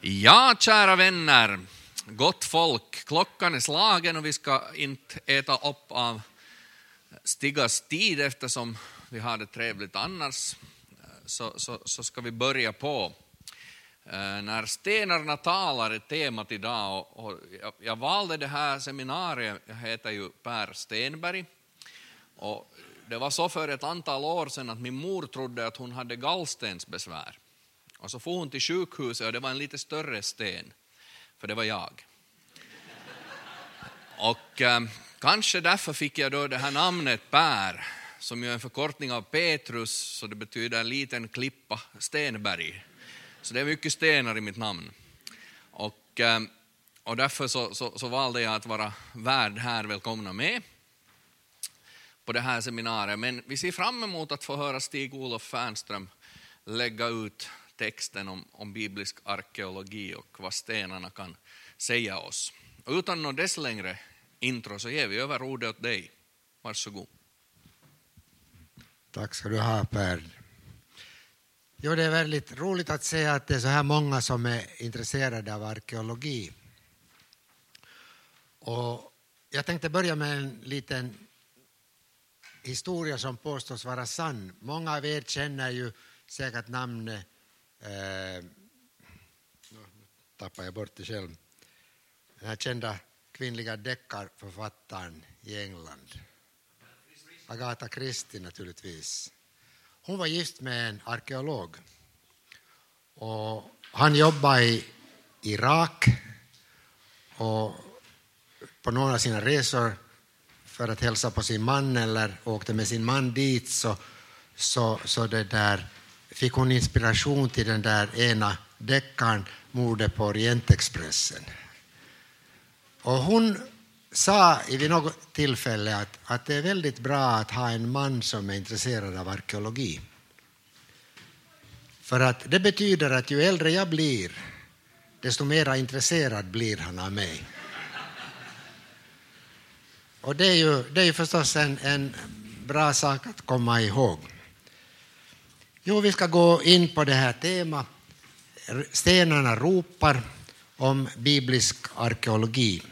Ja, kära vänner, gott folk, klockan är slagen och vi ska inte äta upp av Stigas tid eftersom vi har det trevligt annars, så, så, så ska vi börja på. Eh, när stenarna talar är temat idag och, och jag, jag valde det här seminariet, jag heter ju Per Stenberg, och det var så för ett antal år sedan att min mor trodde att hon hade gallstensbesvär. Och så for hon till sjukhuset och det var en lite större sten, för det var jag. Och eh, kanske därför fick jag då det här namnet Per, som ju är en förkortning av Petrus, så det betyder en liten klippa, Stenberg. Så det är mycket stenar i mitt namn. Och, eh, och därför så, så, så valde jag att vara värd här, välkomna med på det här seminariet. Men vi ser fram emot att få höra Stig-Olof Fernström lägga ut texten om, om biblisk arkeologi och vad stenarna kan säga oss. Och utan något dess längre intro så ger vi över ordet åt dig. Varsågod. Tack ska du ha Per. Jo, det är väldigt roligt att se att det är så här många som är intresserade av arkeologi. Och jag tänkte börja med en liten historia som påstås vara sann. Många av er känner ju säkert namnet eh, nu tappar jag bort det själv, den här kända kvinnliga deckarförfattaren i England. Agatha Christie naturligtvis. Hon var gift med en arkeolog. Och han jobbade i Irak och på några av sina resor för att hälsa på sin man eller åkte med sin man dit så, så, så det där fick hon inspiration till den där ena deckaren Mordet på Orientexpressen. Och hon sa vid något tillfälle att, att det är väldigt bra att ha en man som är intresserad av arkeologi. För att det betyder att ju äldre jag blir, desto mer intresserad blir han av mig. Och det är ju, det är ju förstås en, en bra sak att komma ihåg. Jo, vi ska gå in på det här temat. Stenarna ropar om biblisk arkeologi.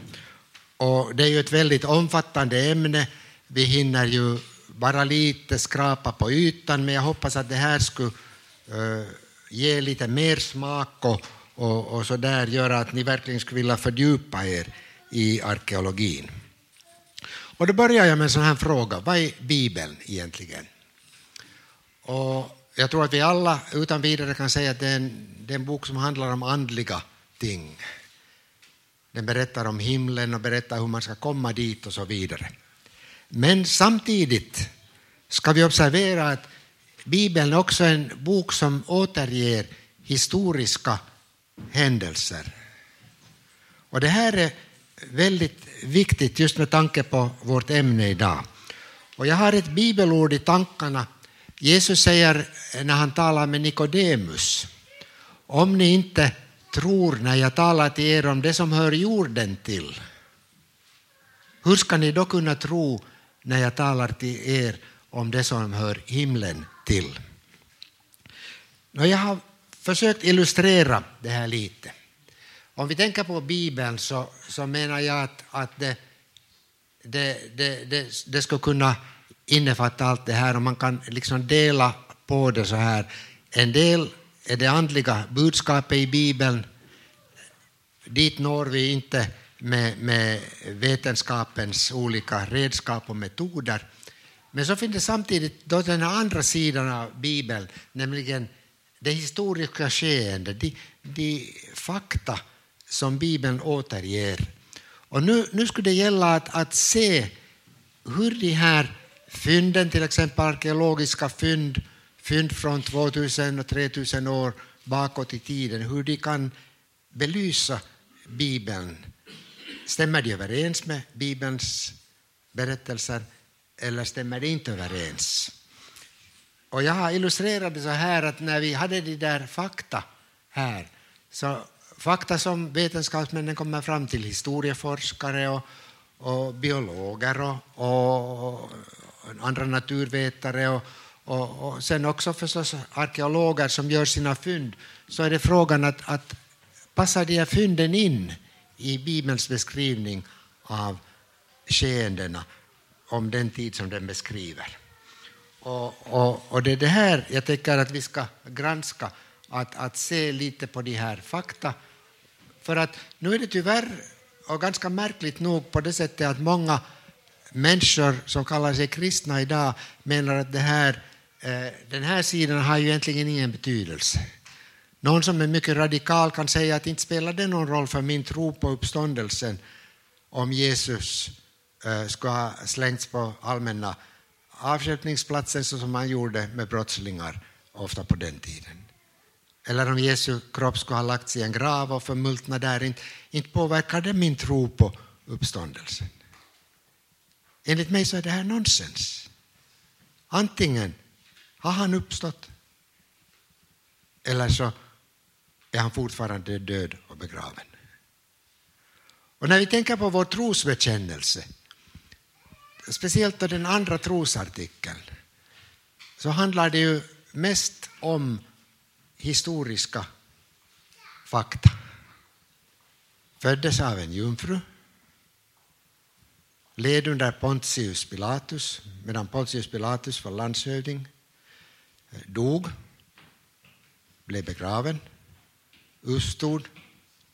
Och det är ju ett väldigt omfattande ämne. Vi hinner ju bara lite skrapa på ytan, men jag hoppas att det här skulle uh, ge lite mer smak och, och, och så där göra att ni verkligen skulle vilja fördjupa er i arkeologin. Och då börjar jag med en sån här fråga. Vad är Bibeln egentligen? Och jag tror att vi alla utan vidare kan säga att det är, en, det är en bok som handlar om andliga ting. Den berättar om himlen och berättar hur man ska komma dit och så vidare. Men samtidigt ska vi observera att Bibeln är också en bok som återger historiska händelser. Och det här är väldigt viktigt just med tanke på vårt ämne idag. Och jag har ett bibelord i tankarna Jesus säger när han talar med Nikodemus, om ni inte tror när jag talar till er om det som hör jorden till, hur ska ni då kunna tro när jag talar till er om det som hör himlen till? Jag har försökt illustrera det här lite. Om vi tänker på Bibeln så, så menar jag att, att det, det, det, det, det skulle kunna innefatta allt det här och man kan liksom dela på det så här. En del är det andliga budskapet i Bibeln. Dit når vi inte med, med vetenskapens olika redskap och metoder. Men så finns det samtidigt då den andra sidan av Bibeln, nämligen det historiska skeendet, de, de fakta som Bibeln återger. Och nu, nu skulle det gälla att, att se hur de här fynden, till exempel arkeologiska fynd, fynd från 2000 och 3000 år bakåt i tiden, hur de kan belysa Bibeln. Stämmer de överens med Bibelns berättelser eller stämmer de inte överens? Och jag har illustrerat det så här att när vi hade de där fakta här, så fakta som vetenskapsmännen kommer fram till, historieforskare och, och biologer och, och, andra naturvetare och, och, och sen också förstås arkeologer som gör sina fynd, så är det frågan att, att passar de här fynden in i Bibelns beskrivning av skeendena om den tid som den beskriver. Och, och, och det är det här jag tycker att vi ska granska, att, att se lite på de här fakta. För att nu är det tyvärr, och ganska märkligt nog, på det sättet att många människor som kallar sig kristna idag menar att det här, eh, den här sidan har ju egentligen ingen betydelse. Någon som är mycket radikal kan säga att inte spelar det någon roll för min tro på uppståndelsen om Jesus skulle ska ha slängts på allmänna avstjälpningsplatsen så som man gjorde med brottslingar ofta på den tiden. Eller om Jesu kropp skulle ha lagts i en grav och förmultnat där, inte, inte påverkar det min tro på uppståndelsen. Enligt mig så är det här nonsens. Antingen har han uppstått eller så är han fortfarande död och begraven. Och när vi tänker på vår trosbekännelse, speciellt då den andra trosartikeln, så handlar det ju mest om historiska fakta. Föddes av en jungfru, led under Pontius Pilatus medan Pontius Pilatus var landshövding, eh, dog, blev begraven, uppstod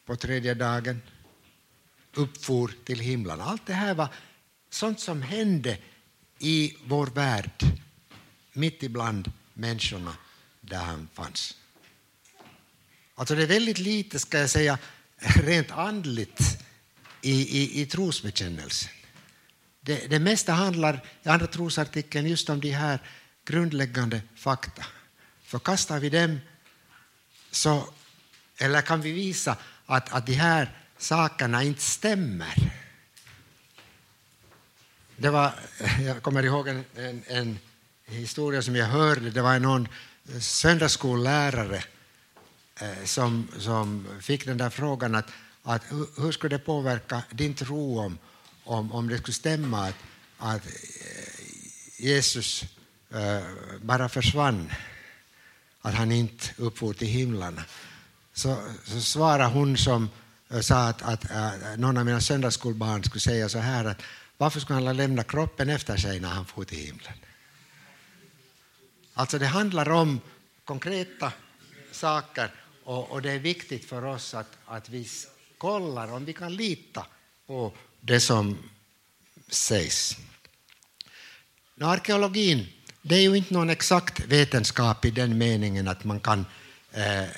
på tredje dagen, uppfor till himlen. Allt det här var sånt som hände i vår värld, mitt ibland människorna där han fanns. Alltså det är väldigt lite, ska jag säga, rent andligt i, i, i trosbekännelsen. Det, det mesta handlar i andra trosartikeln just om de här grundläggande fakta. Förkastar vi dem så, eller kan vi visa att, att de här sakerna inte stämmer. Det var, jag kommer ihåg en, en, en historia som jag hörde. Det var någon söndagsskollärare eh, som, som fick den där frågan att, att hur skulle det påverka din tro om, om, om det skulle stämma att, att eh, Jesus uh, bara försvann, att han inte uppfor till himlarna, Så, så svarade hon som eh, sa att, att, att någon av mina söndagsskolbarn skulle säga så här att varför skulle han lämna kroppen efter sig när han for till himlen? Alltså det handlar om konkreta saker och, och, det är viktigt för oss att, att vi kollar om vi kan lita på det som sägs. Arkeologin det är ju inte någon exakt vetenskap i den meningen att man kan eh,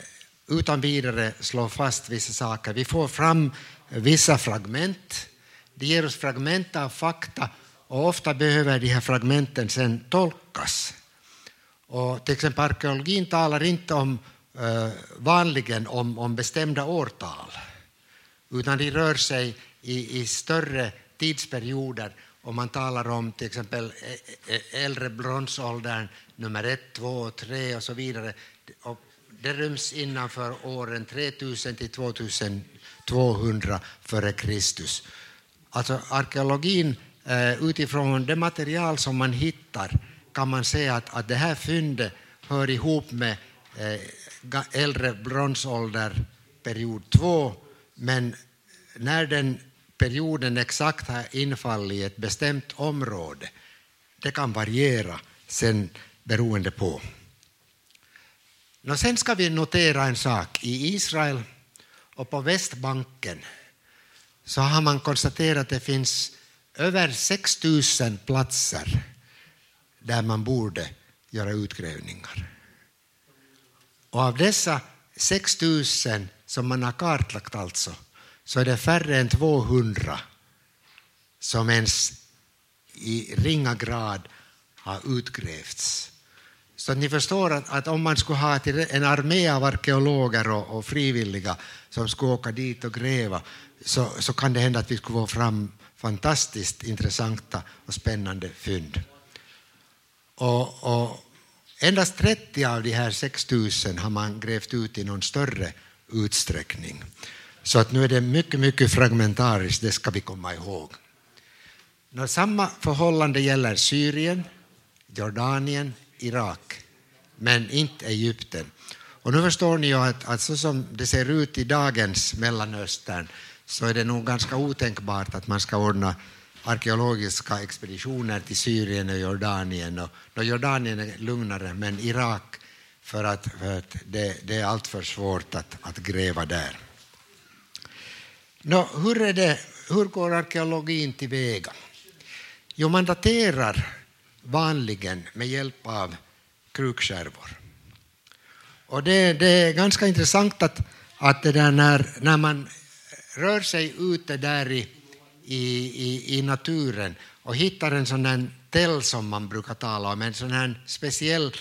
utan vidare slå fast vissa saker. Vi får fram vissa fragment. Det ger oss fragment av fakta och ofta behöver de här fragmenten sen tolkas. Och till exempel arkeologin talar inte om, eh, vanligen om, om bestämda årtal utan de rör sig i, i större tidsperioder om man talar om till exempel äldre bronsåldern, nummer ett, två, tre och så vidare. Och det ryms innanför åren 3000 till 2200 före Kristus. Alltså arkeologin, utifrån det material som man hittar kan man säga att, att det här fyndet hör ihop med äldre bronsålder, period 2, men när den perioden exakt har infallit i ett bestämt område, det kan variera sen beroende på. Och sen ska vi notera en sak. I Israel och på Västbanken så har man konstaterat att det finns över 6 000 platser där man borde göra utgrävningar. Och av dessa 6 000 som man har kartlagt alltså, så är det färre än 200 som ens i ringa grad har utgrävts. Så att ni förstår att, att, om man skulle ha en armé av arkeologer och, och, frivilliga som skulle åka dit och gräva så, så kan det hända att vi skulle få fram fantastiskt intressanta och spännande fynd. Och, och endast 30 av de här 6 000 har man grävt ut i någon större utsträckning. Så att nu är det mycket, mycket fragmentariskt, det ska vi komma ihåg. När samma förhållande gäller Syrien, Jordanien, Irak, men inte Egypten. Och nu förstår ni ju att, att så som det ser ut i dagens Mellanöstern så är det nog ganska otänkbart att man ska ordna arkeologiska expeditioner till Syrien och Jordanien. Och, och Jordanien är lugnare, men Irak för att, för att det, det är alltför svårt att, att gräva där. Nå, hur, är det, hur går arkeologin tillväga? Jo, man daterar vanligen med hjälp av krukskärvor. Och det, det är ganska intressant att, att det där när, när man rör sig ute där i, i, i, i naturen och hittar en sån här täll som man brukar tala om, en sån här speciell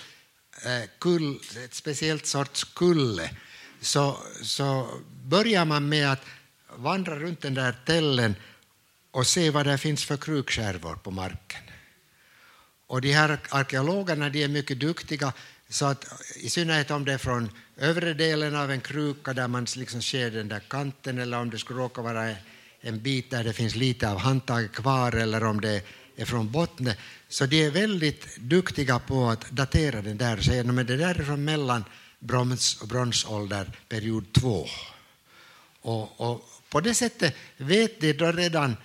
eh, kull, ett speciellt sorts kulle, så, så börjar man med att vandra runt den där tällen och se vad det finns för krukskärvor på marken. Och de här arkeologerna de är mycket duktiga, så att, i synnerhet om det är från övre delen av en kruka där man liksom ser den där kanten eller om det skulle råka vara en bit där det finns lite av handtaget kvar eller om det är från botten. Så de är väldigt duktiga på att datera den där och säga att det där är från mellan brons och bronsålder, period 2. Och, och, på det sättet vet de då redan,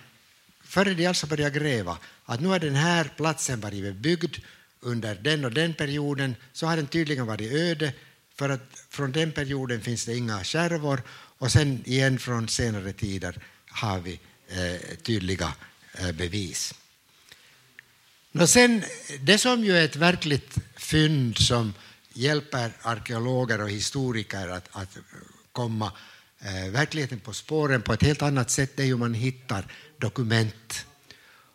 före de alltså börjar gräva, att nu har den här platsen varit bebyggd under den och den perioden, så har den tydligen varit öde, för att från den perioden finns det inga skärvor och sen igen från senare tider har vi eh, tydliga eh, bevis. Och sen, det som ju är ett verkligt fynd som hjälper arkeologer och historiker att, att komma Eh, verkligheten på spåren på ett helt annat sätt det är ju man hittar dokument.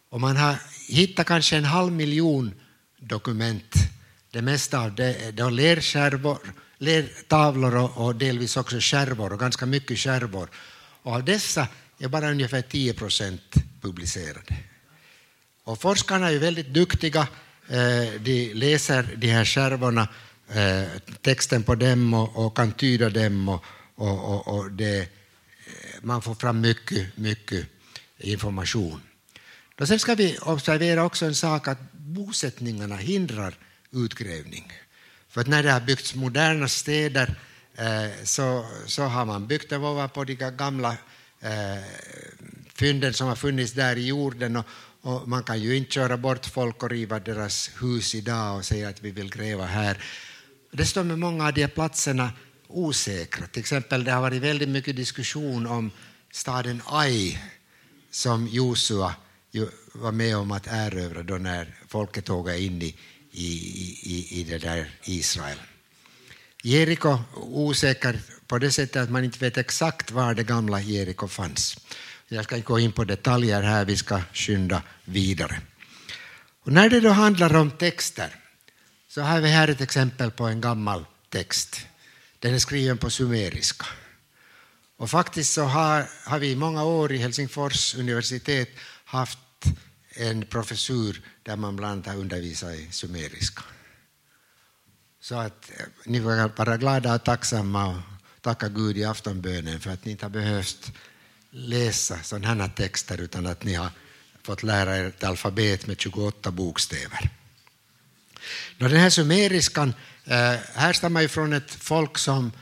Och man har hittat kanske en halv miljon dokument. Det mesta av det är lerskärvor, lertavlor och, och delvis också skärvor och ganska mycket skärvor. Och av dessa är bara ungefär 10 procent publicerade. Och forskarna är väldigt duktiga. Eh, de läser de här skärvorna, eh, texten på dem och, och kan tyda dem och, och, och, och det, eh, man får fram mycket, mycket information. Och sen ska vi observera också en sak att bosättningarna hindrar utgrävning. För när det har byggts moderna städer eh, så, så har man byggt dem ovanpå de gamla eh, fynden som har funnits där i jorden och, och man kan ju inte köra bort folk och riva deras hus idag och säga att vi vill gräva här. Det står med många av de platserna osäkra. Till exempel det har varit väldigt mycket diskussion om staden Ai som Josua var med om att erövra då när folket tågade in i, i, i, i det där Israel. Jeriko osäker på det sättet att man inte vet exakt var det gamla Jeriko fanns. Jag ska inte gå in på detaljer här, vi ska skynda vidare. Och när det då handlar om texter så har vi här ett exempel på en gammal text. Den är skriven på sumeriska. Och faktiskt så har, har vi i många år i Helsingfors universitet haft en professur där man bland annat har undervisat i sumeriska. Så att eh, ni får vara glada och tacksamma och tacka Gud i aftonbönen för att ni inte har behövt läsa sådana här texter utan att ni har fått lära er ett alfabet med 28 bokstäver. Den här sumeriskan eh, härstammar ju från ett folk som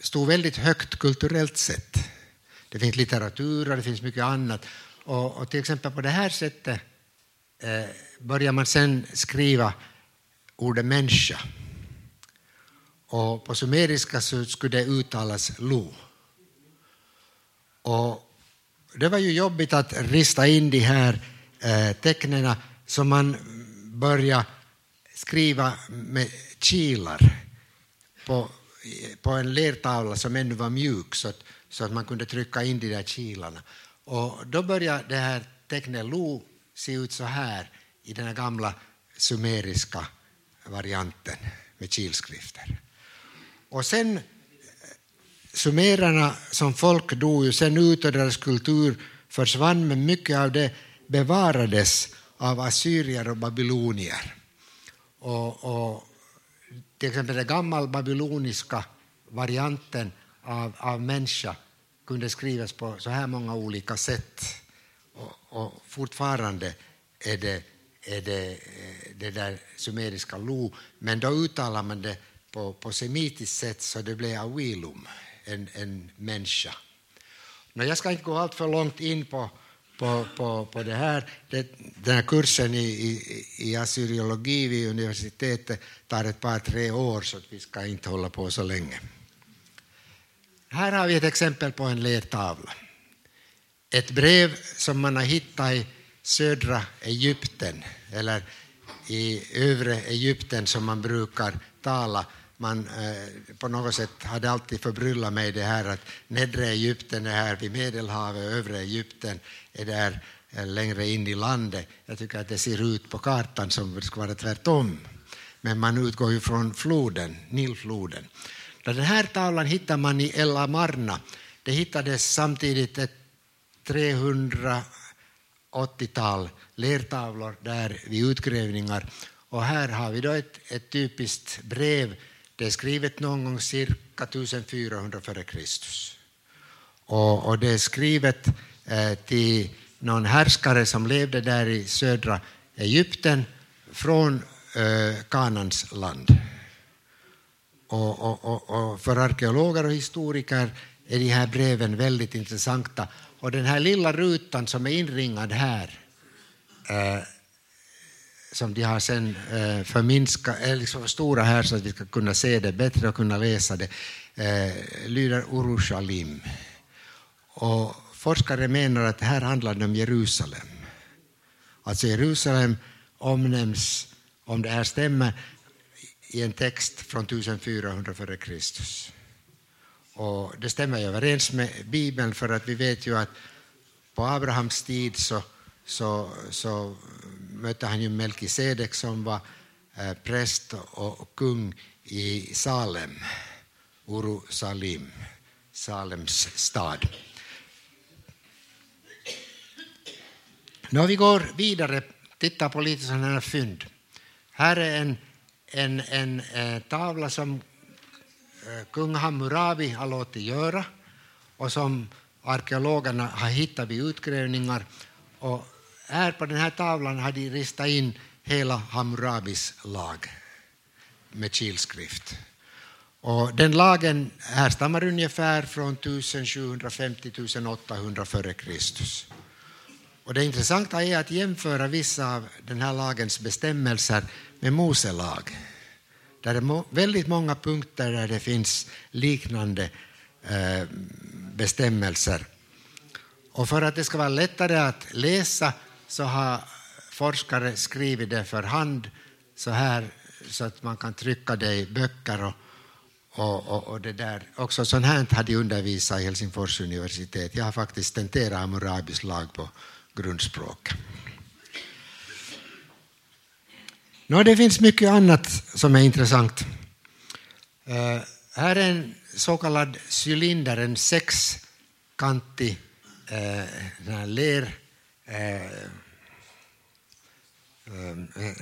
stod väldigt högt kulturellt sett. Det finns litteratur och det finns mycket annat. Och, och till exempel på det här sättet eh, börjar man sen skriva ordet människa. Och på sumeriska så skulle det uttalas lo. Och det var ju jobbigt att rista in de här eh, tecknen så man började skriva med kilar på, på en lertavla som ännu var mjuk så att, så att man kunde trycka in de där kilarna. Och då började det här tecknet Lo se ut så här i den här gamla sumeriska varianten med kilskrifter. Och sen eh, sumererna som folk dog ju sen ut och deras kultur försvann men mycket av det bevarades av assyrier och babylonier. Och, och till exempel den gammalbabyloniska varianten av, av människa kunde skrivas på så här många olika sätt. Och, och fortfarande är det, är det eh, det där sumeriska lo, men då uttalar man det på, på semitiskt sätt så det blev awilum, en, en människa. Men jag ska inte gå allt för långt in på, på, på, på det här. Det, den här kursen i, i, i assyriologi vid universitetet tar ett par, tre år så vi ska inte hålla på så länge. Här har vi ett exempel på en lertavla. Ett brev som man har hittat i södra Egypten eller i övre Egypten som man brukar tala. Man eh, på något sätt hade alltid förbryllat mig det här att nedre Egypten är här vid Medelhavet och övre Egypten är där eh, längre in i landet. Jag tycker att det ser ut på kartan som det ska vara tvärtom. Men man utgår ju från floden, Nilfloden. Den här tavlan hittar man i El Amarna. Det hittades samtidigt ett 380-tal lertavlor där vid utgrävningar. Och här har vi då ett, ett typiskt brev. Det är skrivet någon gång cirka 1400 f.Kr. Och, och det är skrivet eh, till någon härskare som levde där i södra Egypten från eh, Kanans land. Och, och, och, och, för arkeologer och historiker är de här breven väldigt intressanta. Och den här lilla rutan som är inringad här eh, som de har sen eh, förminskat, är liksom stora här så att vi ska kunna se det bättre och kunna läsa det, eh, lyder Urushalim. Och forskare menar att det här handlar om Jerusalem. Alltså Jerusalem omnämns, om det här stämmer, i en text från 1400 f.Kr. Och det stämmer överens med Bibeln för att vi vet ju att på Abrahams tid så, så, så mötte han ju Melkisedek som var eh, präst och kung i Salem, Uru-Salim, Salems stad. När vi går vidare, tittar på lite sådana här fynd. Här är en, en, en, en eh, tavla som eh, kung Hammurabi har låtit göra och som arkeologerna har hittat vid utgrävningar. Och här på den här tavlan har de ristat in hela Hammurabis lag med kilskrift. Och den lagen härstammar ungefär från 1750-1800 f.Kr. Och det intressanta är att jämföra vissa av den här lagens bestämmelser med Mose lag. Där är väldigt många punkter där det finns liknande eh, bestämmelser. Och för att det ska vara lättare att läsa så har forskare skrivit det för hand så här så att man kan trycka det i böcker och, och, och, och det där. Också sånt här hade de undervisat i Helsingfors universitet. Jag har faktiskt tenterat Hammurabis lag på grundspråk. Nå, det finns mycket annat som är intressant. Uh, här är en så kallad cylinder, en sexkantig uh, ler... Uh, Eh,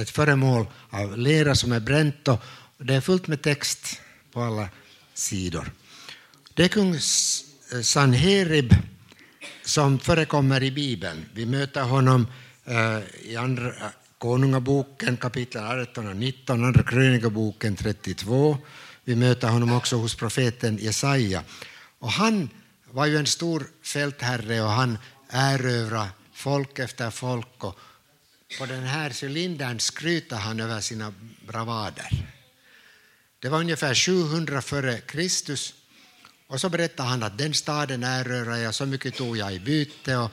ett föremål av lera som är bränt och det är fullt med text på alla sidor. Det är kung eh, Sanherib som förekommer i Bibeln. Vi möter honom eh, i andra Konungaboken kapitel 18 och 19, Andra krönikaboken 32. Vi möter honom också hos profeten Jesaja. Och han var ju en stor fältherre och han erövrade folk efter folk. Och på den här cylindern skryter han över sina bravader. Det var ungefär 700 före Kristus. Och så berättar han att den staden erövrade jag, så mycket tog jag i byte. Och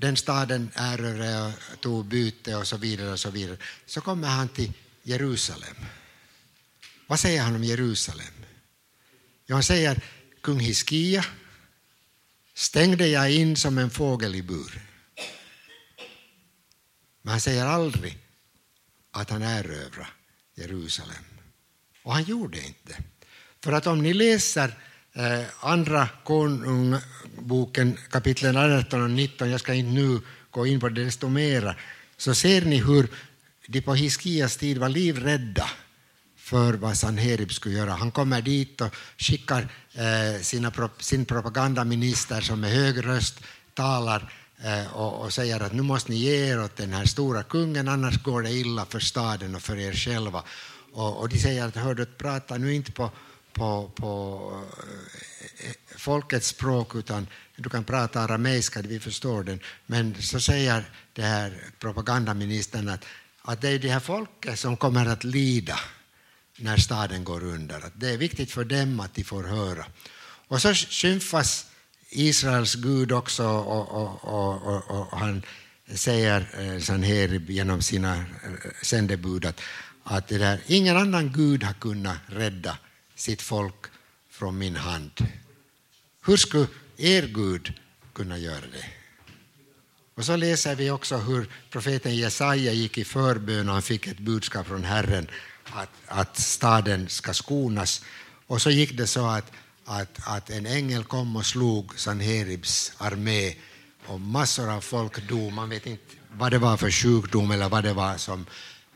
den staden erövrade jag, tog byte och så vidare. och Så vidare. Så kommer han till Jerusalem. Vad säger han om Jerusalem? Jo, han säger kung Hiskia stängde jag in som en fågel i bur. Men han säger aldrig att han erövrade Jerusalem. Och han gjorde inte. För att om ni läser eh, andra konungboken kapitlen 18 och 19, jag ska inte nu gå in på det desto mera, så ser ni hur de på Hiskias tid var livrädda för vad Sanherib skulle göra. Han kommer dit och skickar eh, sina, sin propagandaminister som med hög röst talar Eh, och, och, säger att nu måste ni ge er åt den här stora kungen annars går det illa för staden och för er själva. Och, och de säger att hör du, prata nu inte på, på, på eh, eh, folkets språk utan du kan prata arameiska, vi förstår den. Men så säger det här propagandaministern att, att det är det här folket som kommer att lida när staden går under. Att det är viktigt för dem att de får höra. Och så skymfas Israels Gud också och, och, och, och han säger eh, Sanherib genom sina eh, sändebud att, att det där, ingen annan Gud har kunnat rädda sitt folk från min hand. Hur skulle er Gud kunna göra det? Och så läser vi också hur profeten Jesaja gick i förbön och han fick ett budskap från Herren att, att staden ska skonas. Och så gick det så att, att, att en ängel kom och slog Sanheribs armé och massor av folk dog. Man vet inte vad det var för sjukdom eller vad det var som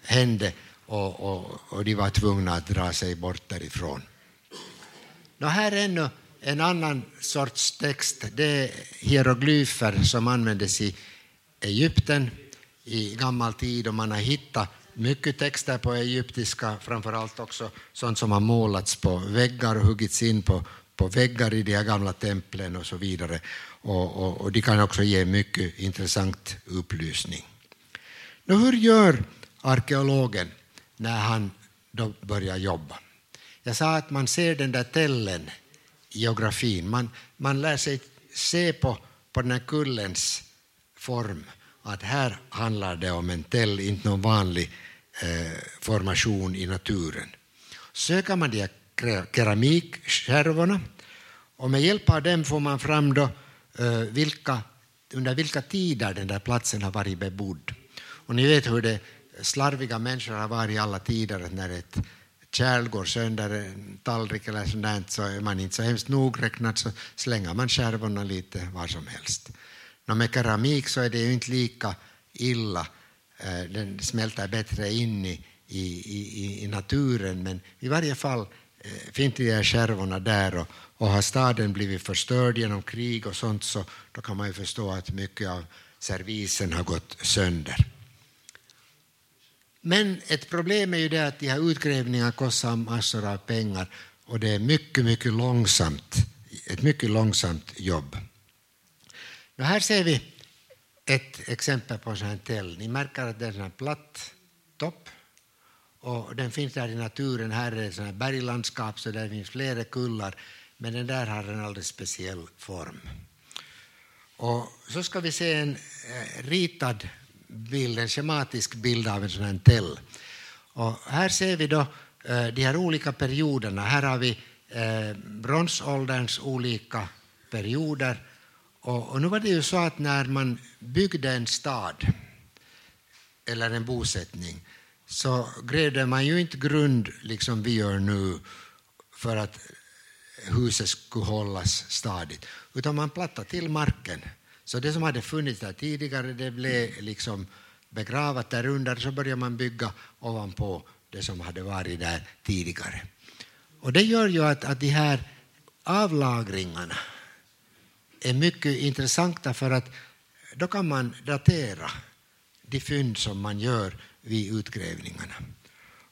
hände och, och, och de var tvungna att dra sig bort därifrån. Nå, här är ännu en annan sorts text. Det är hieroglyfer som användes i Egypten i gammal tid och man har hittat mycket texter på egyptiska, framför allt också sånt som har målats på väggar och huggits in på, på väggar i de här gamla templen och så vidare. Och, och, och de kan också ge mycket intressant upplysning. Nu, hur gör arkeologen när han då börjar jobba? Jag sa att man ser den där tällen i geografin. Man, man lär sig se på, på den här kullens form att här handlar det om en täll, inte någon vanlig Eh, formation i naturen. Söker man de här keramikskärvorna och med hjälp av dem får man fram då, eh, vilka, under vilka tider den där platsen har varit bebodd. Och ni vet hur det slarviga människor har varit i alla tider när ett kärl går sönder, en tallrik eller sånt så är man inte så hemskt nogräknad så slänger man skärvorna lite var som helst. Men med keramik så är det ju inte lika illa, Eh, den smälter bättre in i, i, i, i naturen men i varje fall eh, finns de här skärvorna där och, och har staden blivit förstörd genom krig och sånt så då kan man ju förstå att mycket av servisen har gått sönder. Men ett problem är ju det att de här utgrävningarna kostar massor av pengar och det är mycket, mycket långsamt, ett mycket långsamt jobb. Och här ser vi ett exempel på en sån här täll. Ni märker att det är en platt topp och den finns där i naturen. Här är det berglandskap så där finns flera kullar men den där har en alldeles speciell form. Och så ska vi se en eh, ritad bild, en schematisk bild av en sån här täll. Och här ser vi då eh, de här olika perioderna. Här har vi eh, bronsålderns olika perioder. Och, och nu var det ju så att när man byggde en stad eller en bosättning så grävde man ju inte grund liksom vi gör nu för att huset skulle hållas stadigt, utan man plattade till marken så det som hade funnits där tidigare det blev liksom begravat där under så började man bygga ovanpå det som hade varit där tidigare. Och det gör ju att, att de här avlagringarna är mycket intressanta för att då kan man datera de fynd som man gör vid utgrävningarna.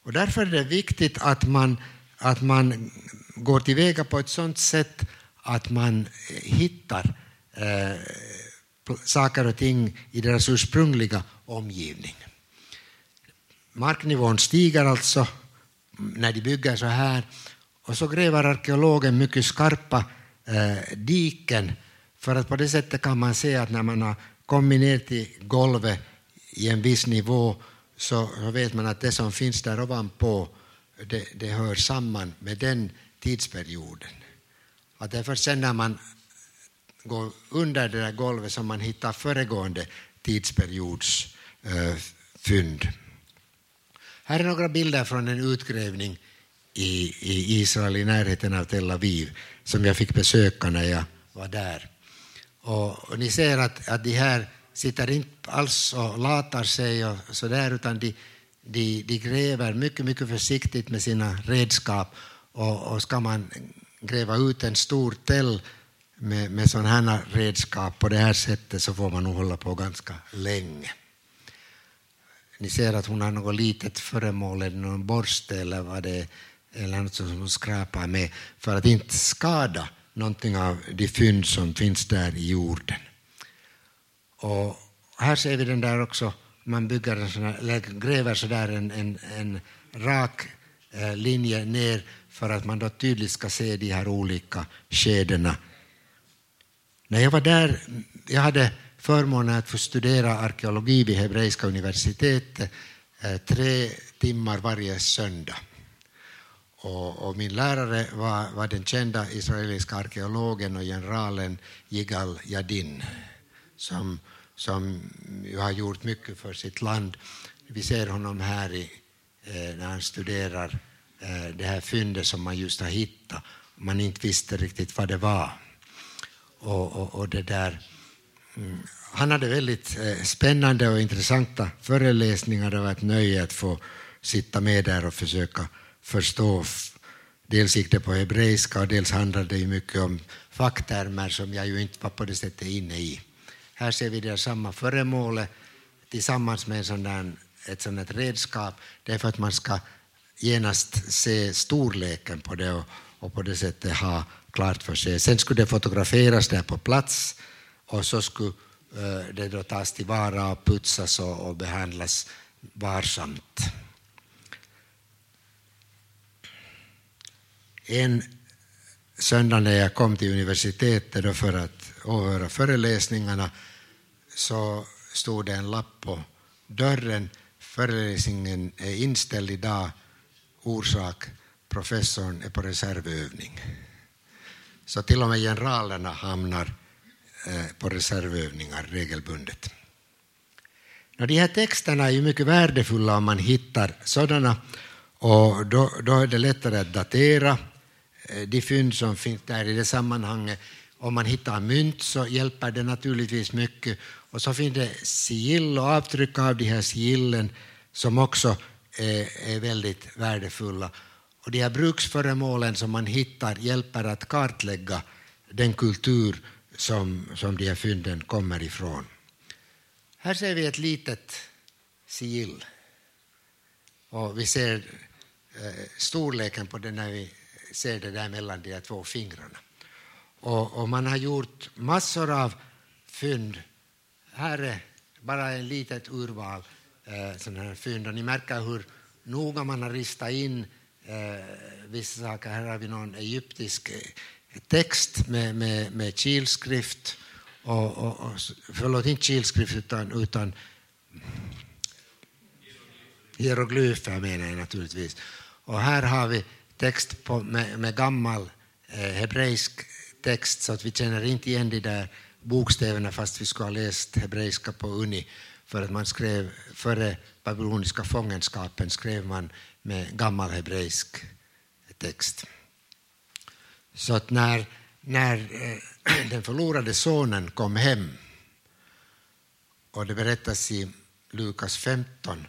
Och därför är det viktigt att man, att man går tillväga på ett sådant sätt att man hittar eh, saker och ting i deras ursprungliga omgivning. Marknivån stiger alltså när de bygger så här och så gräver arkeologen mycket skarpa eh, diken för att på det sättet kan man se att när man har kommit ner till golvet i en viss nivå så, vet man att det som finns där ovanpå det, det hör samman med den tidsperioden. Att det är först sen när man går under det där golvet som man hittar föregående tidsperiods eh, fynd. Här är några bilder från en utgrävning i, i Israel i närheten av Tel Aviv som jag fick besöka när jag var där. Och, och ni ser att, att de här sitter inte alls och latar sig och så där, utan de, de, de gräver mycket, mycket försiktigt med sina redskap och, och ska man gräva ut en stor täll med, med sådana här redskap på det här sättet så får man nog hålla på ganska länge. ni ser att hon har något litet föremål, eller någon borste eller vad det är, eller något som hon skrapar med, för att inte skada någonting av de fynd som finns där i jorden. Och här ser vi den där också, man bygger en sån här, eller gräver så där en, en, en rak eh, linje ner för att man då tydligt ska se de här olika skedena. När jag var där, jag hade förmånen att få studera arkeologi vid Hebreiska universitetet eh, tre timmar varje söndag. Och, och, min lärare var, var den kända israeliska arkeologen och generalen Yigal Yadin som, som har gjort mycket för sitt land. Vi ser honom här i, eh, när han studerar eh, det här fyndet som man just har hittat. Man inte visste riktigt vad det var. Och, och, och det där, mm, han hade väldigt eh, spännande och intressanta föreläsningar. Det var ett nöje att få sitta med där och försöka förstå. Dels gick det på hebreiska och dels handlade det mycket om facktermer som jag ju inte var på det sättet inne i. Här ser vi det samma föremålet tillsammans med en sån där, ett sådant redskap. Det är för att man ska genast se storleken på det och, och på det sättet ha klart för sig. Sen skulle det fotograferas där på plats och så skulle eh, det då tas tillvara och putsas och, och behandlas varsamt. En söndag när jag kom till universitetet för att åhöra föreläsningarna så stod det en lapp på dörren. Föreläsningen är inställd idag. Orsak professorn är på reservövning. Så till och med generalerna hamnar eh, på reservövningar regelbundet. De här texterna är ju mycket värdefulla om man hittar sådana och då, då är det lättare att datera Eh, de fynd som finns där i det sammanhanget. Om man hittar mynt så hjälper det naturligtvis mycket. Och så finns det sigill och avtryck av de här sigillen som också är, väldigt värdefulla. Och de här bruksföremålen som man hittar hjälper att kartlägga den kultur som, som de här fynden kommer ifrån. Här ser vi ett litet sigill. Och vi ser eh, storleken på det när vi ser det där mellan de två fingrarna. Och, och, man har gjort massor av fynd. Här är bara ett litet urval eh, sådana här fynd. Och ni märker hur noga man har ristat in eh, vissa saker. Här har vi någon egyptisk eh, text med, med, med kilskrift. Och, och, och, förlåt, inte kilskrift utan, utan hieroglyfer menar jag naturligtvis. Och här har vi text på, med, med gammal eh, hebreisk text så att vi känner inte igen de där bokstäverna fast vi skulle ha läst hebreiska på Uni för att man skrev före babyloniska fångenskapen skrev man med gammal hebreisk text. Så att när, när eh, den förlorade sonen kom hem och det berättas i Lukas 15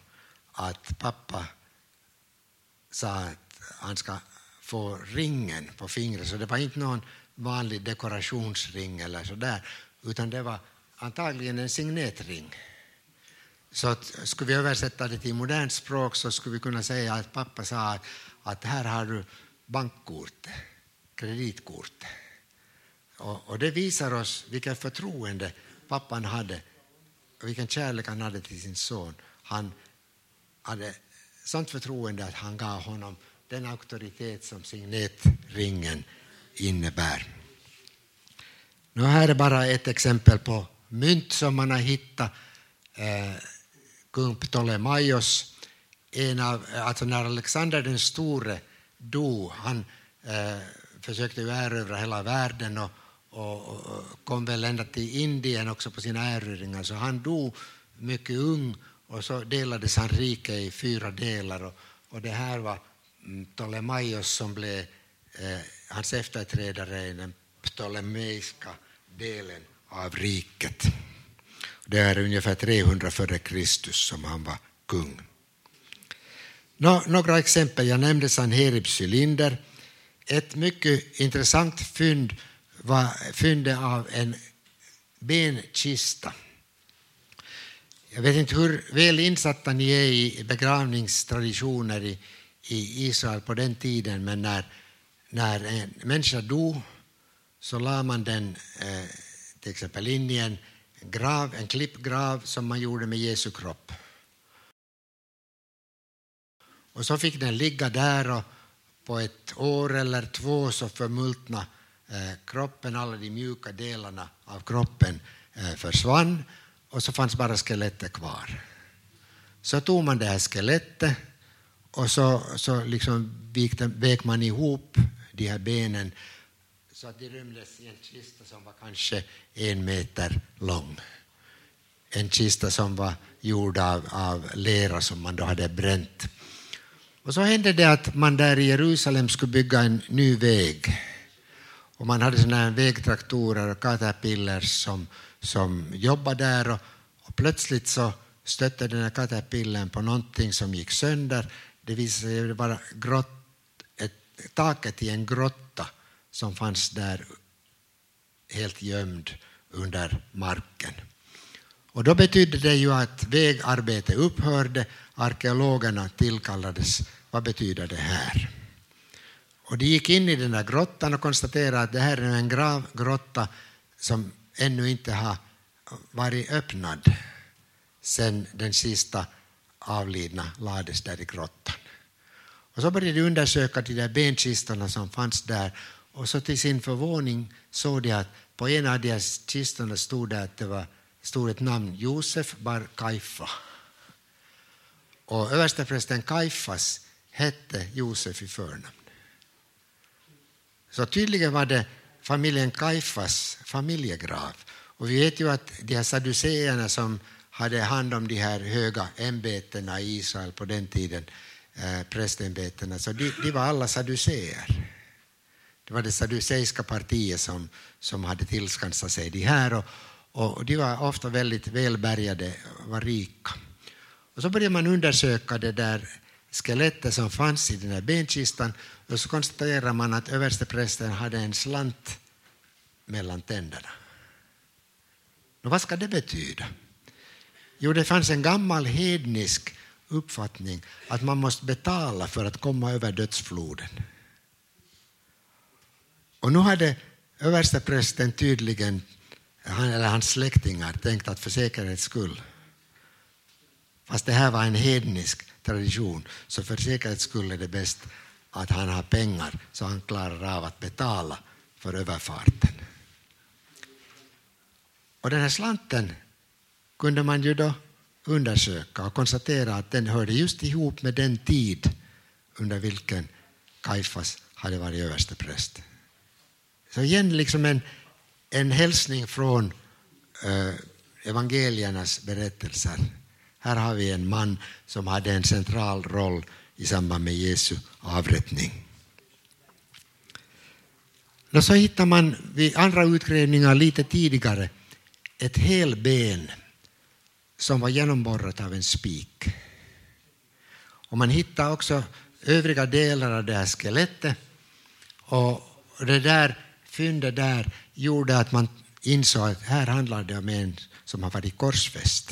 att pappa sa att han ska få ringen på fingret, så det var inte någon vanlig dekorationsring eller så där, utan det var antagligen en signetring. Så att, skulle vi översätta det till modernt språk så skulle vi kunna säga att pappa sa att, här har du bankkort, kreditkort. Och, och det visar oss vilket förtroende pappan hade och vilken kärlek han hade till sin son. Han hade sånt förtroende att han gav honom den auktoritet som signetringen innebär. Nu här är bara ett exempel på mynt som man har hittat. Eh, kung Ptolemaios, en av, alltså när Alexander den store dog, han eh, försökte ju erövra hela världen och, och, och, kom väl ända till Indien också på sina erövringar, så han dog mycket ung och så delades han rike i fyra delar och, och det här var Ptolemaios som blev eh, hans efterträdare i den ptolemeiska delen av riket. Det är ungefär 300 före Kristus som han var kung. Nå, några exempel. Jag nämnde Sanheribs cylinder. Ett mycket intressant fynd var fyndet av en benkista. Jag vet inte hur väl insatta ni är i begravningstraditioner i, i Israel på den tiden, men när, när en människa dog så la man den eh, till exempel in i en grav, en klippgrav som man gjorde med Jesu kropp. Och så fick den ligga där och på ett år eller två så förmultna eh, kroppen, alla de mjuka delarna av kroppen eh, försvann och så fanns bara skelettet kvar. Så tog man det här skelettet och så, så liksom vek man ihop de här benen så att de rymdes i en kista som var kanske en meter lång. En kista som var gjord av, av lera som man då hade bränt. Och så hände det att man där i Jerusalem skulle bygga en ny väg. Och man hade såna här vägtraktorer och caterpillars som, som jobbade där och, och plötsligt så stötte den här caterpillern på någonting som gick sönder. Det visade sig vara grott, ett, taket i en grotta som fanns där helt gömd under marken. Och då betydde det ju att vägarbetet upphörde, arkeologerna tillkallades. Vad betyder det här? Och de gick in i den där grottan och konstaterade att det här är en gravgrotta som ännu inte har varit öppnad sedan den sista avlidna lades där i grottan. Och så började de undersöka de där benkistorna som fanns där och så till sin förvåning såg de att på en av de kistorna stod det att det var, stod ett namn, Josef bar Kaifa. Och översteprästen Kaifas hette Josef i förnamn. Så tydligen var det familjen Kaifas familjegrav. Och vi vet ju att de här saduceerna som hade hand om de här höga ämbetena i Israel på den tiden, eh, prästämbetena, så de, de var alla saduceer. Det var det saduceiska partiet som, som hade tillskansat sig de här och, och de var ofta väldigt välbärgade och var rika. Och så började man undersöka det där skelettet som fanns i den här benkistan och så konstaterade man att översteprästen hade en slant mellan tänderna. Och vad ska det betyda? Jo, det fanns en gammal hednisk uppfattning att man måste betala för att komma över dödsfloden. Och nu hade översteprästen tydligen, han, eller hans släktingar, tänkt att för säkerhets skull, fast det här var en hednisk tradition, så för säkerhets skull är det bäst att han har pengar så han klarar av att betala för överfarten. Och den här slanten kunde man ju då undersöka och konstatera att den hörde just ihop med den tid under vilken Kaifas hade varit överstepräst. Så igen liksom en, en hälsning från eh, evangeliernas berättelser. Här har vi en man som hade en central roll i samband med Jesu avrättning. Och så hittar man vid andra utgrävningar lite tidigare ett helben som var genomborrat av en spik. Och man hittade också övriga delar av det här skelettet. Och det där fyndet där gjorde att man insåg att här handlar det om en som har varit korsfäst.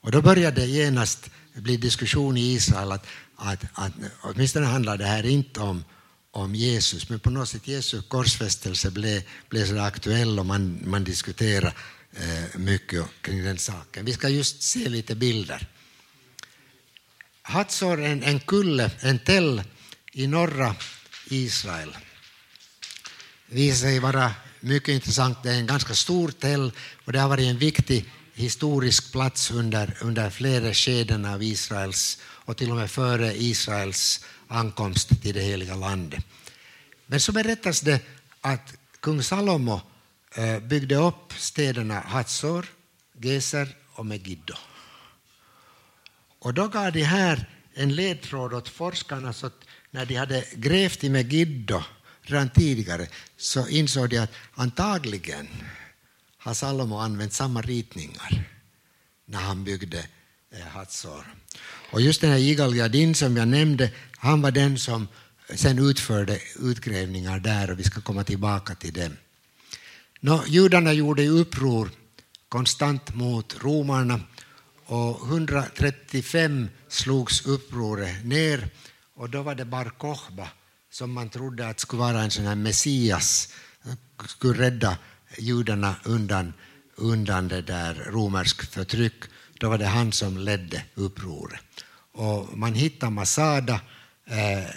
Och då började det genast bli diskussion i Israel att, att, att åtminstone handlar det här inte om, om Jesus, men på något sätt Jesu korsfästelse blev, blev så aktuell och man, man diskuterade Eh, mycket kring den saken. Vi ska just se lite bilder. Hatzor är en, en kulle, en täll i norra Israel visar sig vara mycket intressant. Det är en ganska stor täll och det har varit en viktig historisk plats under, under flera skeden av Israels och till och med före Israels ankomst till det heliga landet. Men så berättas det att kung Salomo Eh, byggde upp städerna Hatzor, Geser och Megiddo. Och då gav de här en ledtråd åt forskarna så att när de hade grävt i Megiddo redan tidigare så insåg de att antagligen har Salomo använt samma ritningar när han byggde eh, Hatzor. Och just den här Igal Jadin som jag nämnde, han var den som sen utförde utgrävningar där och vi ska komma tillbaka till dem. Nå, judarna gjorde uppror konstant mot romarna Och 135 slogs upproret ner och då var det Bar Kochba som man trodde att skulle vara en sån här Messias, skulle rädda judarna undan, undan det där romersk förtryck. Då var det han som ledde upproret. Och man hittade Masada eh, eh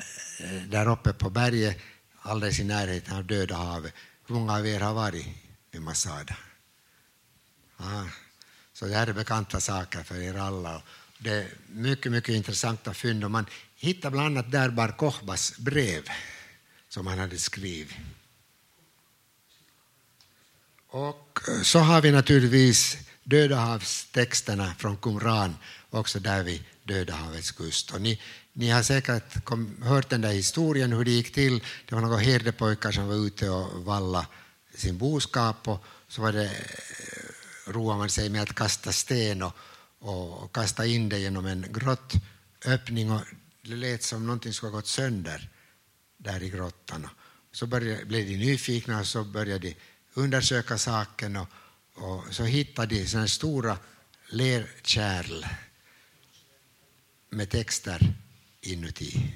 där uppe på berget, alldeles i närheten av Döda havet. Hur många av er har varit i Masada? Ja, så det här är bekanta saker för er alla. Det är mycket, mycket intressanta fynd. Och man hittar bland annat där Bar Kochbas brev som han hade skrivit. Och eh, så har vi naturligtvis Dödahavstexterna från Qumran, också där vid Döda havets kust. Och ni, ni har säkert kom, hört den där historien hur det gick till. Det var några herdepojkar som var ute och valla sin boskap och så var det, eh, roade man sig med att kasta sten och, och kasta in det genom en grottöppning och det lät som någonting skulle ha gått sönder där i grottan. Så började, blev de nyfikna och så började de undersöka saken och, och så hittade de sådana stora lerkärl med texter inuti.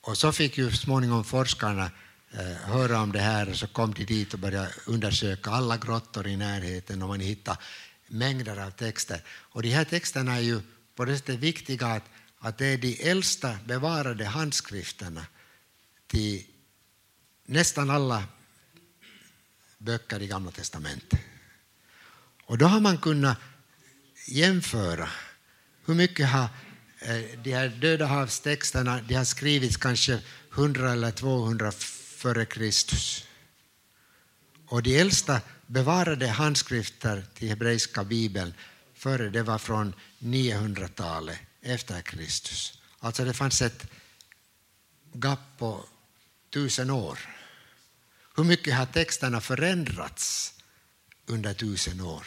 Och så fick ju småningom forskarna eh, höra om det här och så kom de dit och började undersöka alla grottor i närheten och man hittade mängder av texter. Och de här texterna är ju på det sättet viktiga att, att det är de äldsta bevarade handskrifterna till nästan alla böcker i Gamla testamentet. Och då har man kunnat jämföra hur mycket har Eh, de här Döda havstexterna de har skrivits kanske 100 eller 200 före Kristus. Och de äldsta bevarade handskrifter till hebreiska bibeln före det var från 900-talet efter Kristus. Alltså det fanns ett gap på tusen år. Hur mycket har texterna förändrats under tusen år?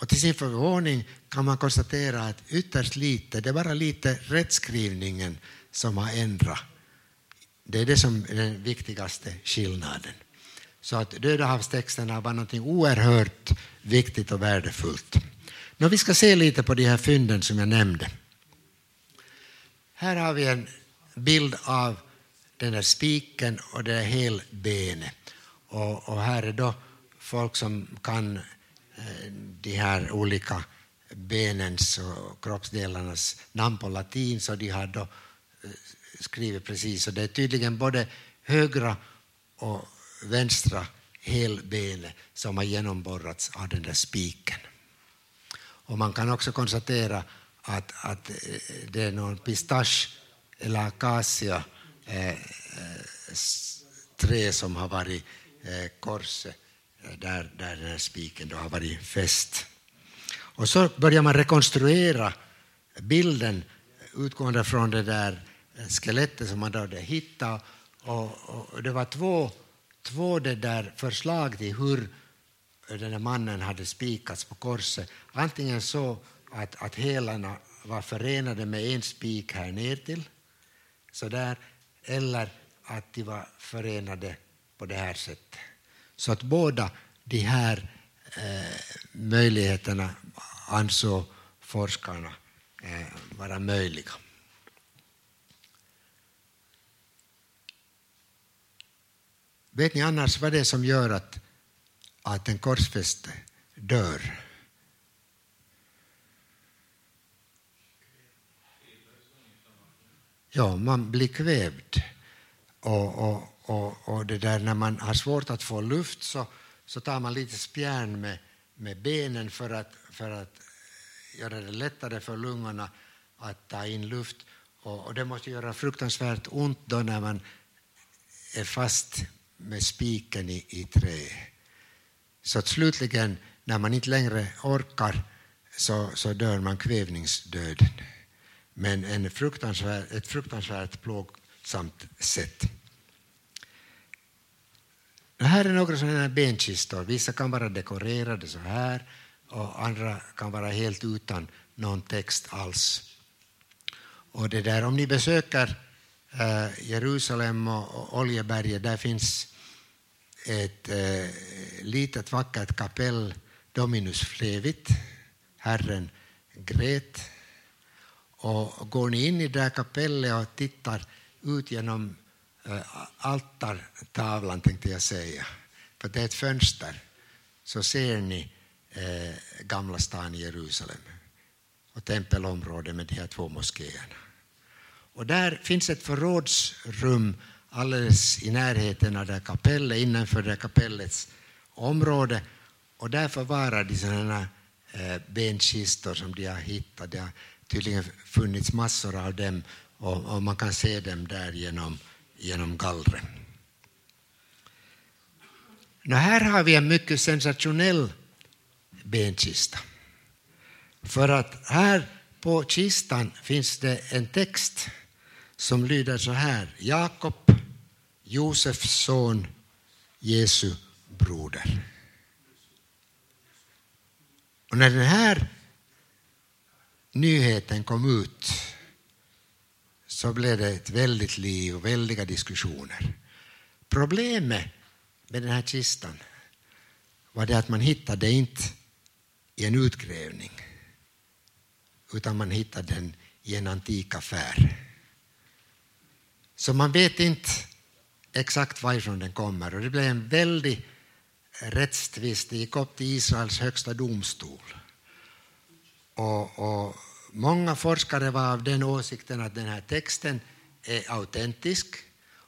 Och till sin förvåning kan man konstatera att ytterst lite, det är bara lite rättskrivningen som har ändrat. Det är det som är den viktigaste skillnaden. Så att Dödahavstexterna var något oerhört viktigt och värdefullt. Nu vi ska se lite på de här fynden som jag nämnde. Här har vi en bild av den där spiken och det där helbenet. Och, och här är då folk som kan de här olika benens och kroppsdelarnas namn på latin, så de har då eh, skrivit precis. Och det är tydligen både högra och vänstra helbenet som har genomborrats av den där spiken. Och man kan också konstatera att, att eh, det är någon pistache eller akacia eh, eh trä som har varit eh, korset Eh, där, där den här spiken då har varit fäst. Och så börjar man rekonstruera bilden utgående från det där eh, skelettet som man då hade hittat. Och, och, det var två, två det där förslag till hur den där mannen hade spikats på korset. Antingen så att, att hälarna var förenade med en spik här ner till, så där, eller att de var förenade på det här sättet. Så att båda de här eh, möjligheterna ansåg forskarna eh, vara möjliga. Vet ni annars vad det är som gör att, att en korsfäste dör? Ja, man blir kvävd. Och, och, och, och, det där när man har svårt att få luft så, så tar man lite spjärn med, med benen för att, för att göra det lättare för lungorna att ta in luft. Och, och det måste göra fruktansvärt ont då när man är fast med spiken i, i trä. Så att slutligen, när man inte längre orkar, så, så dör man kvävningsdöden. Men en fruktansvär, ett fruktansvärt plågsamt sätt. Det här är några sådana här benkistor. Vissa kan vara dekorerade så här och andra kan vara helt utan någon text alls. Och det där, om ni besöker eh, Jerusalem och Oljeberget, där finns ett eh, litet vackert kapell, Dominus Flevit, Herren grät. Och går ni in i det här kapellet och tittar ut genom altartavlan, tänkte jag säga, för det är ett fönster, så ser ni eh, Gamla stan i Jerusalem och tempelområdet med de här två moskéerna. Och där finns ett förrådsrum alldeles i närheten av det kapellet, innanför det kapellets område. Och där förvarar de sådana eh, benkistor som de har hittat. Det har tydligen funnits massor av dem och, och man kan se dem där genom, genom gallret. Nå, här har vi en mycket sensationell benkista. För att här på kistan finns det en text som lyder så här. Jakob, Josefs son, Jesu broder. Och när den här nyheten kom ut så blev det ett väldigt liv och väldiga diskussioner. Problemet med den här kistan var det att man hittade inte i en utgrävning utan man hittade den i en antik affär. Så man vet inte exakt varifrån den kommer och det blev en väldig rättstvist. Det gick upp till Israels högsta domstol. Och, och många forskare var av den åsikten att den här texten är autentisk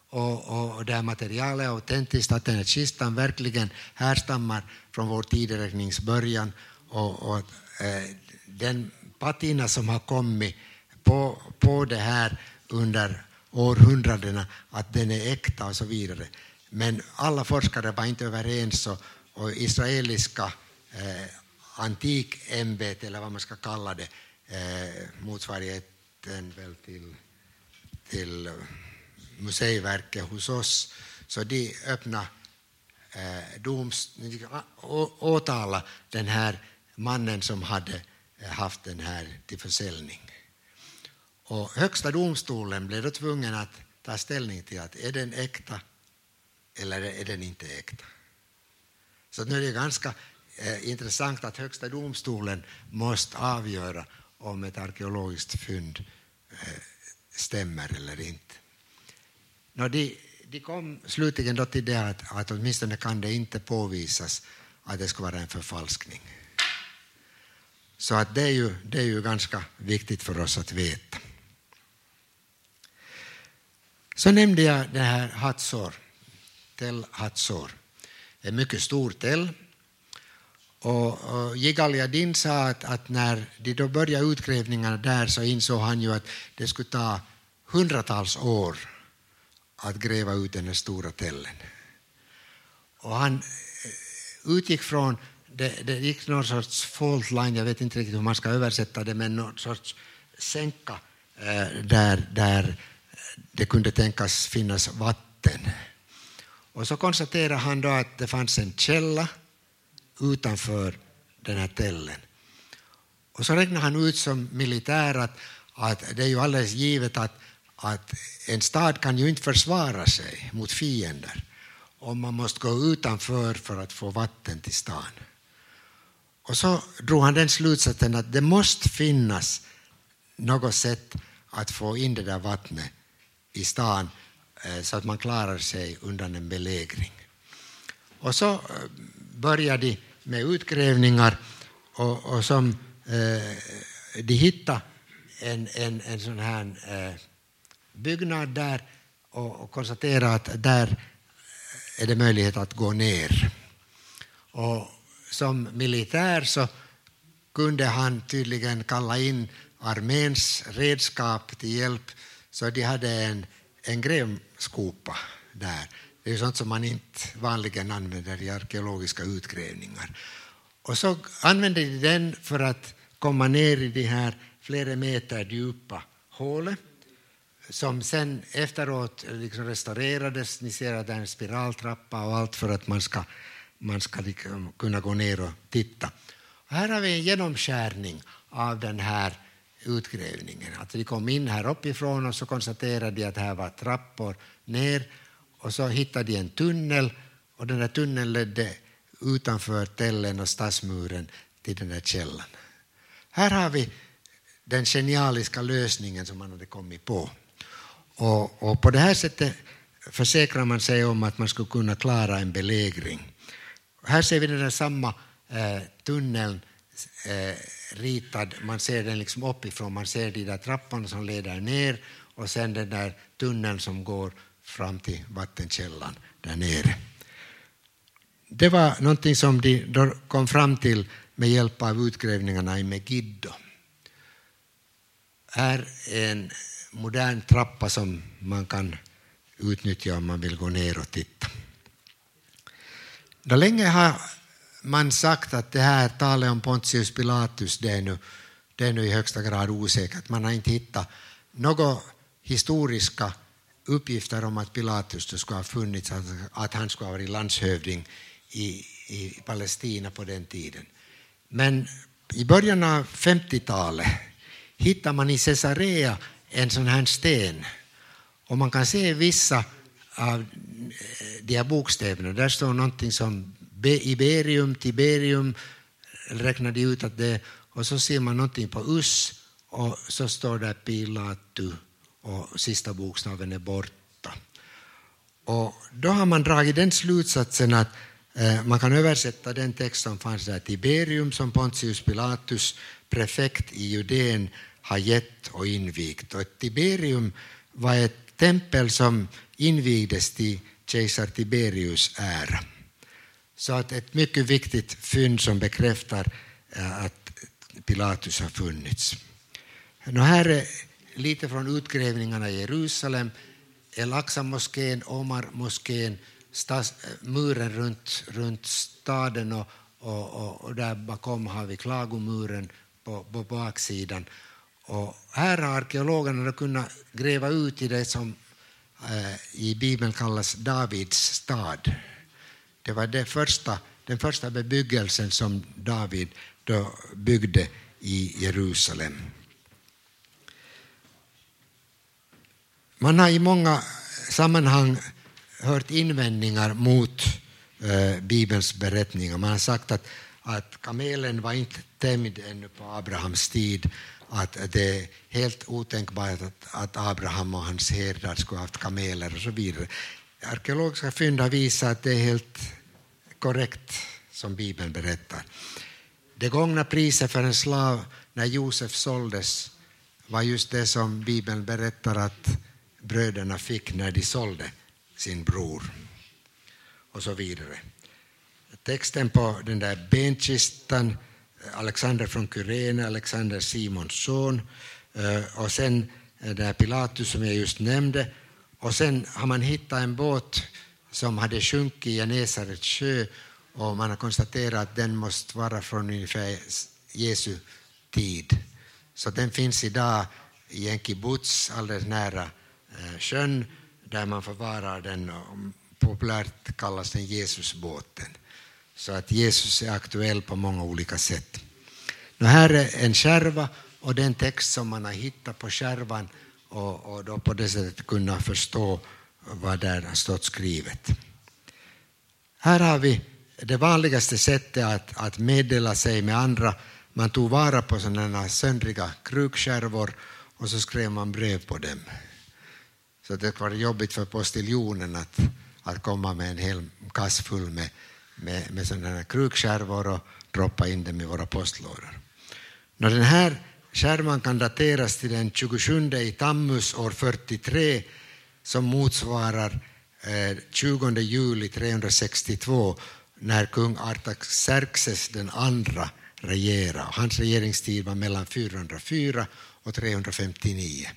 och, och, och det här materialet är autentiskt, att den här kistan verkligen härstammar från vår tideräknings början och, och eh, den patina som har kommit på, på det här under århundradena, att den är äkta och så vidare. Men alla forskare var inte överens och, och israeliska eh, antikämbete, eller vad man ska kalla det, eh, motsvarigheten väl till, till museiverket hos oss, så de öppnade eh, doms, åtala den här mannen som hade eh, haft den här till försäljning. Och högsta domstolen blev då tvungen att ta ställning till att är den äkta eller är den inte äkta. Så nu är det ganska eh, intressant att högsta domstolen måste avgöra om ett arkeologiskt fynd eh, stämmer eller inte. No, de, de kom slutligen då till det att, att åtminstone kan det inte påvisas att det skulle vara en förfalskning. Så att det, är ju, det är ju ganska viktigt för oss att veta. Så nämnde jag det här Hatzor, Tel Hatzor. En mycket stor tell. Och, och Yigal sa att, att, när de då började utgrävningarna där så insåg han ju att det skulle ta hundratals år att gräva ut den här stora tällen. Och han eh, utgick från, det, det gick någon sorts fault line, jag vet inte riktigt hur man ska översätta det, men någon sorts sänka eh, där, där det kunde tänkas finnas vatten. Och så konstaterade han då att det fanns en källa utanför den här tällen. Och så räknar han ut som militär att, att det är ju alldeles givet att, att en stad kan ju inte försvara sig mot fiender om man måste gå utanför för att få vatten till stan. Och så drog han den slutsatsen att det måste finnas något sätt att få in det där vattnet i stan eh, så att man klarar sig undan en belägring. Och så eh, började de med utgrävningar och, och som eh, de hittade en, en, en sån här eh, byggnad där och, och konstaterade att där är det möjlighet att gå ner. Och som militär så kunde han tydligen kalla in arméns redskap till hjälp så de hade en, en grävskopa där. Det är sånt som man inte vanligen använder i arkeologiska utgrävningar. Och så använde de den för att komma ner i det här flera meter djupa hålet som sen efteråt liksom restaurerades. Ni ser att det är en spiraltrappa och allt för att man ska, man ska liksom kunna gå ner och titta. Och här har vi en genomskärning av den här utgrävningen. Att de kom in här uppifrån och så konstaterade de att här var trappor ner och så hittade de en tunnel och den där tunneln ledde utanför tällen och stadsmuren till den där källan. här har vi den genialiska lösningen som man hade kommit på. Och, och på det här sättet försäkrar man sig om att man skulle kunna klara en belägring. Här ser vi den där samma eh, tunneln eh, ritad, man ser den liksom uppifrån, man ser de där trapporna som leder ner och sen den där tunneln som går fram till vattenkällan där nere. Det var någonting som de kom fram till med hjälp av utgrävningarna i Megiddo. Här är en modern trappa som man kan utnyttja om man vill gå ner och titta. Då länge har man sagt att det här talet om Pontius Pilatus det är, nu, det är nu i högsta grad osäkert. Man har inte hittat några historiska uppgifter om att Pilatus skulle ha funnits, att han skulle ha varit landshövding i, i Palestina på den tiden. Men i början av 50-talet hittar man i Caesarea en sån här sten och man kan se vissa av eh, de här bokstäverna. Där står någonting som Iberium, Tiberium, räknade ut att det och så ser man någonting på us och så står det Pilatu och sista bokstaven är borta. Och då har man dragit den slutsatsen att eh, man kan översätta den text som fanns där, Tiberium som Pontius Pilatus, prefekt i Judeen, har gett och invigt. Och ett Tiberium var ett tempel som invigdes till kejsar Tiberius ära. Så att ett mycket viktigt fynd som bekräftar eh, att Pilatus har funnits. Nu här är lite från utgrävningarna i Jerusalem, El-Aqsa-moskén, Omar-moskén, muren runt, runt staden och, och, och, och, där bakom har vi klagomuren på, på baksidan. Och här har arkeologerna kunnat gräva ut i det som eh, i Bibeln kallas Davids stad. Det var det första, den första bebyggelsen som David då byggde i Jerusalem. Man har i många sammanhang hört invändningar mot eh, Bibelns berättningar. Man har sagt att, att kamelen var inte tämjd ännu på Abrahams tid, att det är helt otänkbart att, att Abraham och hans herdar skulle ha haft kameler och så vidare. Arkeologiska fynd har visat att det är helt korrekt som Bibeln berättar. Det gångna priset för en slav när Josef såldes var just det som Bibeln berättar att bröderna fick när de sålde sin bror. Och så vidare. Texten på den där benkistan, Alexander från Kyrene, Alexander Simons son, eh, och sen eh, den där Pilatus som jag just nämnde. Och sen har man hittat en båt som hade sjunkit i Genesarets sjö och man har konstaterat att den måste vara från ungefär Jesu tid. Så den finns idag i en kibbutz alldeles nära Eh, sjön där man förvarar den populärt kallas den Jesusbåten. Så att Jesus är aktuell på många olika sätt. Nu här är en skärva och den text som man har hittat på skärvan och, och då på det sättet kunna förstå vad där har stått skrivet. Här har vi det vanligaste sättet att, att meddela sig med andra. Man tog vara på sådana söndriga krukskärvor och så skrev man brev på dem. Så det var jobbigt för postiljonen att, att komma med en hel kass full med, med, med sådana krukskärvor och droppa in dem i våra postlådor. När den här skärvan kan dateras till den 27 i Tammus år 43 som motsvarar eh, 20 juli 362 när kung Artaxerxes den andra regerade. Hans regeringstid var mellan 404 och 359.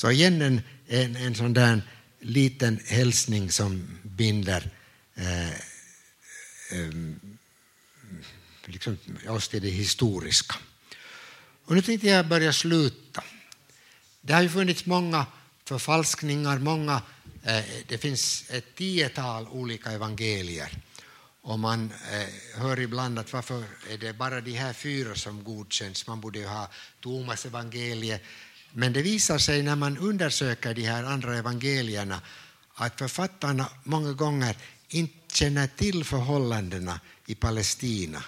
Så igen en, en, en sån där liten hälsning som binder eh, eh, liksom oss till det historiska. Och nu tänkte jag börja sluta. Det har ju funnits många förfalskningar, många, eh, det finns ett tiotal olika evangelier. Och man eh, hör ibland att varför är det bara de här fyra som godkänns? Man borde ju ha Thomas evangeliet. Men det visar sig när man undersöker de här andra evangelierna att författarna många gånger inte känner till förhållandena i Palestina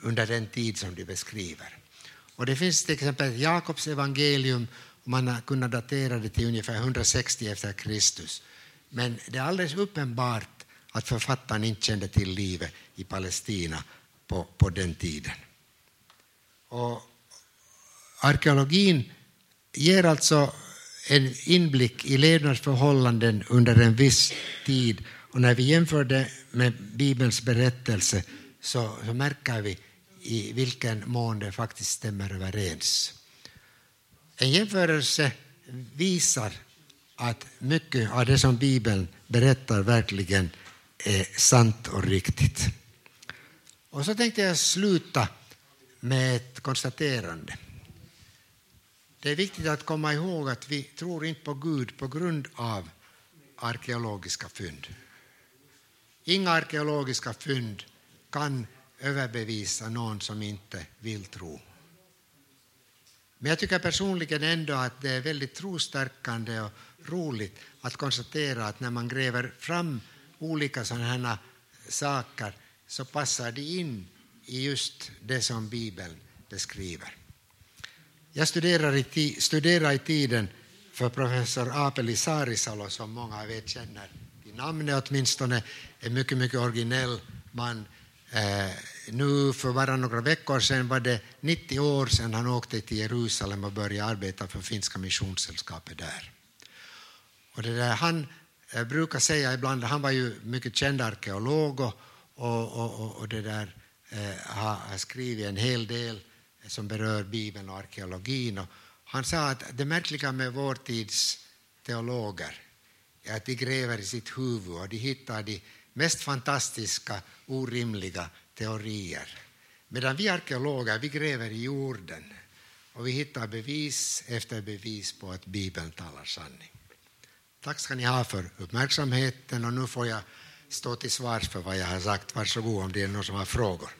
under den tid som de beskriver. Och det finns till exempel Jakobs evangelium, man har kunnat datera det till ungefär 160 efter Kristus. Men det är alldeles uppenbart att författaren inte kände till livet i Palestina på, på den tiden. Och arkeologin ger alltså en inblick i levnadsförhållanden under en viss tid. Och när vi jämför det med Bibelns berättelse så, så märker vi i vilken mån det faktiskt stämmer överens. En jämförelse visar att mycket av det som Bibeln berättar verkligen är sant och riktigt. Och så tänkte jag sluta med ett konstaterande. Det är viktigt att komma ihåg att vi tror inte på Gud på grund av arkeologiska fynd. Inga arkeologiska fynd kan överbevisa någon som inte vill tro. Men jag tycker personligen ändå att det är väldigt trostärkande och roligt att konstatera att när man gräver fram olika sådana här saker så passar de in i just det som Bibeln beskriver. Jag studerade i, studerade i tiden för professor Apeli Saarisalo som många av er känner i namnet åtminstone, en mycket, mycket originell man. Eh, nu för bara några veckor sedan var det 90 år sedan han åkte till Jerusalem och började arbeta för Finska missionssällskapet där. Och det där, han eh, brukar säga ibland, han var ju mycket känd arkeolog och, och, och, och det där, eh, har skrivit en hel del som berör Bibeln och arkeologin. Och han sa att det märkliga med vår tids teologer är att de gräver i sitt huvud och de hittar de mest fantastiska, orimliga teorier. Medan vi arkeologer vi gräver i jorden och vi hittar bevis efter bevis på att Bibeln talar sanning. Tack ska ni ha för uppmärksamheten och nu får jag stå till svars för vad jag har sagt. Varsågod om det är någon som har frågor.